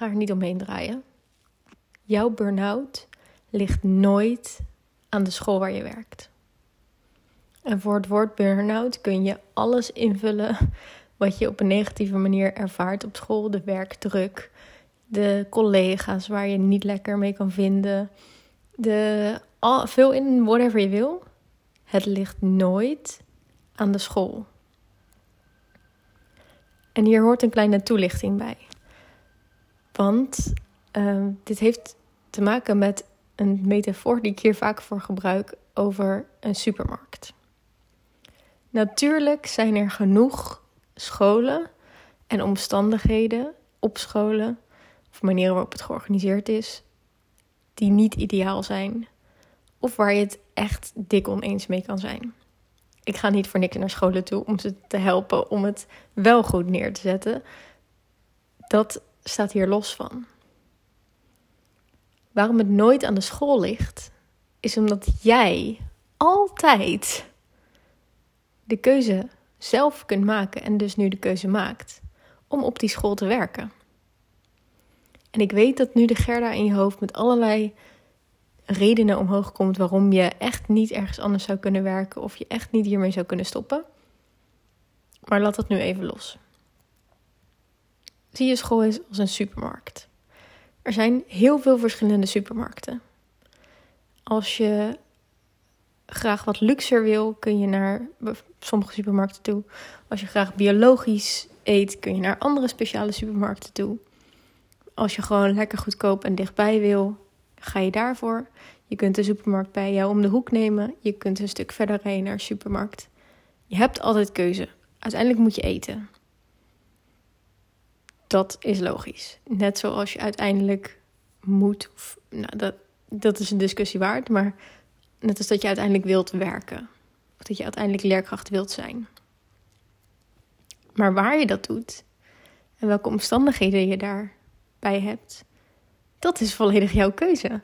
ga er niet omheen draaien. Jouw burn-out ligt nooit aan de school waar je werkt. En voor het woord burn-out kun je alles invullen wat je op een negatieve manier ervaart op school. De werkdruk, de collega's waar je niet lekker mee kan vinden. De, al, veel in whatever je wil. Het ligt nooit aan de school. En hier hoort een kleine toelichting bij. Want uh, dit heeft te maken met een metafoor die ik hier vaak voor gebruik over een supermarkt. Natuurlijk zijn er genoeg scholen en omstandigheden op scholen, of manieren waarop het georganiseerd is, die niet ideaal zijn. Of waar je het echt dik oneens mee kan zijn. Ik ga niet voor niks naar scholen toe om ze te helpen om het wel goed neer te zetten. Dat staat hier los van. Waarom het nooit aan de school ligt, is omdat jij altijd de keuze zelf kunt maken en dus nu de keuze maakt om op die school te werken. En ik weet dat nu de Gerda in je hoofd met allerlei redenen omhoog komt waarom je echt niet ergens anders zou kunnen werken of je echt niet hiermee zou kunnen stoppen. Maar laat dat nu even los. Zie je school is als een supermarkt. Er zijn heel veel verschillende supermarkten. Als je graag wat luxer wil, kun je naar sommige supermarkten toe. Als je graag biologisch eet, kun je naar andere speciale supermarkten toe. Als je gewoon lekker goedkoop en dichtbij wil, ga je daarvoor. Je kunt de supermarkt bij jou om de hoek nemen. Je kunt een stuk verder rijden naar de supermarkt. Je hebt altijd keuze. Uiteindelijk moet je eten. Dat is logisch. Net zoals je uiteindelijk moet. nou, dat, dat is een discussie waard. Maar net als dat je uiteindelijk wilt werken. Of dat je uiteindelijk leerkracht wilt zijn. Maar waar je dat doet en welke omstandigheden je daarbij hebt, dat is volledig jouw keuze.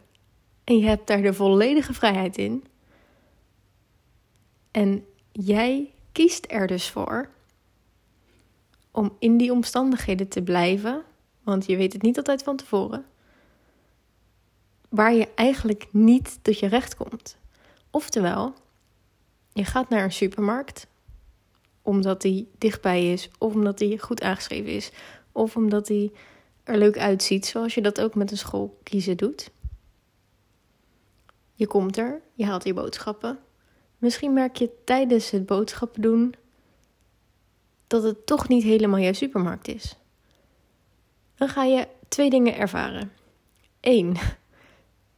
En je hebt daar de volledige vrijheid in. En jij kiest er dus voor om in die omstandigheden te blijven, want je weet het niet altijd van tevoren, waar je eigenlijk niet tot je recht komt. Oftewel, je gaat naar een supermarkt omdat die dichtbij is, of omdat die goed aangeschreven is, of omdat die er leuk uitziet, zoals je dat ook met een school kiezen doet. Je komt er, je haalt je boodschappen. Misschien merk je tijdens het boodschappen doen dat het toch niet helemaal jouw supermarkt is. Dan ga je twee dingen ervaren. Eén,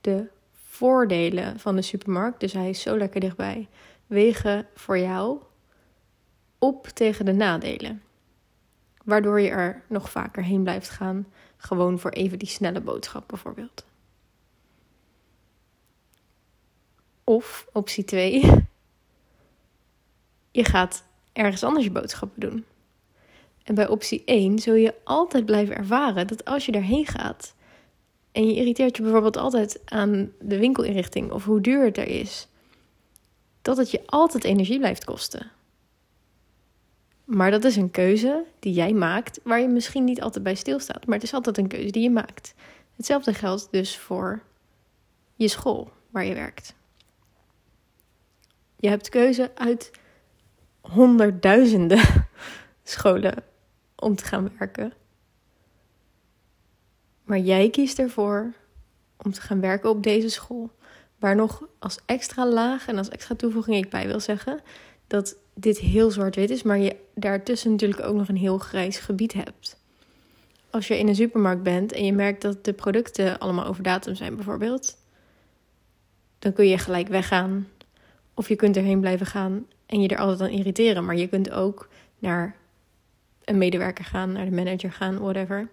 de voordelen van de supermarkt, dus hij is zo lekker dichtbij, wegen voor jou op tegen de nadelen. Waardoor je er nog vaker heen blijft gaan, gewoon voor even die snelle boodschap bijvoorbeeld. Of optie 2, je gaat ergens anders je boodschappen doen. En bij optie 1 zul je altijd blijven ervaren dat als je daarheen gaat en je irriteert je bijvoorbeeld altijd aan de winkelinrichting of hoe duur het er is, dat het je altijd energie blijft kosten. Maar dat is een keuze die jij maakt, waar je misschien niet altijd bij stilstaat. Maar het is altijd een keuze die je maakt. Hetzelfde geldt dus voor je school waar je werkt. Je hebt keuze uit honderdduizenden scholen om te gaan werken. Maar jij kiest ervoor om te gaan werken op deze school. Waar nog als extra laag en als extra toevoeging ik bij wil zeggen dat dit heel zwart-wit is, maar je daartussen natuurlijk ook nog een heel grijs gebied hebt. Als je in een supermarkt bent en je merkt dat de producten allemaal over datum zijn, bijvoorbeeld, dan kun je gelijk weggaan. Of je kunt erheen blijven gaan en je er altijd aan irriteren. Maar je kunt ook naar een medewerker gaan, naar de manager gaan, whatever.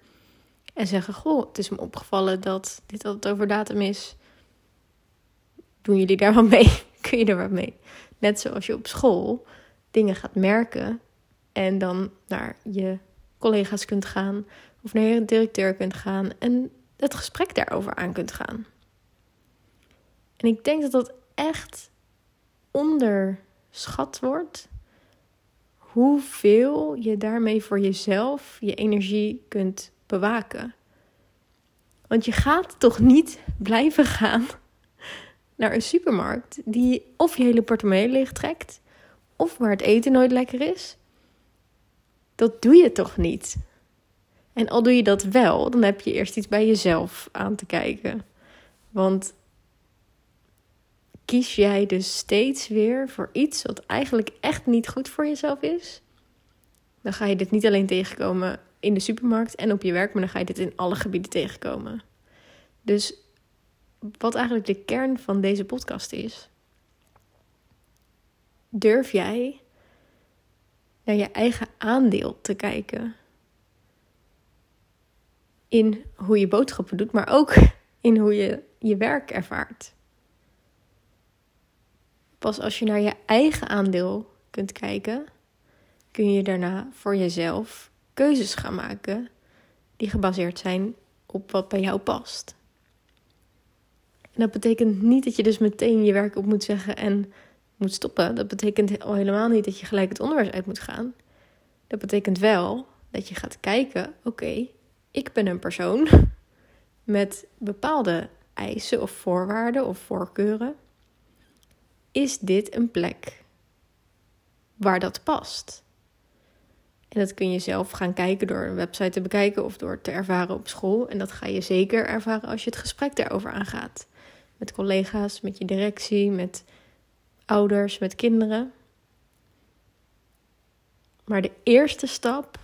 En zeggen: Goh, het is me opgevallen dat dit altijd over datum is. Doen jullie daar wat mee? Kun je er wat mee? Net zoals je op school dingen gaat merken en dan naar je collega's kunt gaan of naar je directeur kunt gaan en het gesprek daarover aan kunt gaan. En ik denk dat dat echt onderschat wordt hoeveel je daarmee voor jezelf je energie kunt bewaken. Want je gaat toch niet blijven gaan naar een supermarkt die of je hele portemonnee leeg trekt, of waar het eten nooit lekker is. Dat doe je toch niet? En al doe je dat wel, dan heb je eerst iets bij jezelf aan te kijken. Want kies jij dus steeds weer voor iets wat eigenlijk echt niet goed voor jezelf is, dan ga je dit niet alleen tegenkomen in de supermarkt en op je werk, maar dan ga je dit in alle gebieden tegenkomen. Dus wat eigenlijk de kern van deze podcast is, durf jij naar je eigen aandeel te kijken in hoe je boodschappen doet, maar ook in hoe je je werk ervaart. Pas als je naar je eigen aandeel kunt kijken, kun je daarna voor jezelf keuzes gaan maken die gebaseerd zijn op wat bij jou past. En dat betekent niet dat je dus meteen je werk op moet zeggen en moet stoppen. Dat betekent al helemaal niet dat je gelijk het onderwijs uit moet gaan. Dat betekent wel dat je gaat kijken: oké, ik ben een persoon met bepaalde eisen of voorwaarden of voorkeuren. Is dit een plek waar dat past? En dat kun je zelf gaan kijken door een website te bekijken of door te ervaren op school. En dat ga je zeker ervaren als je het gesprek daarover aangaat. Met collega's, met je directie, met ouders, met kinderen. Maar de eerste stap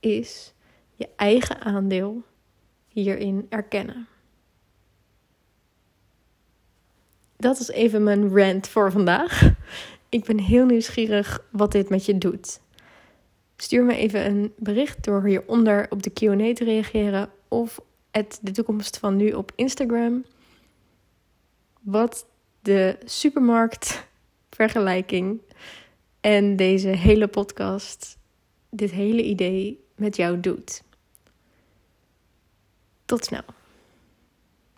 is je eigen aandeel hierin erkennen. Dat is even mijn rant voor vandaag. Ik ben heel nieuwsgierig wat dit met je doet. Stuur me even een bericht door hieronder op de QA te reageren of het de toekomst van nu op Instagram. Wat de supermarktvergelijking en deze hele podcast, dit hele idee met jou doet. Tot snel.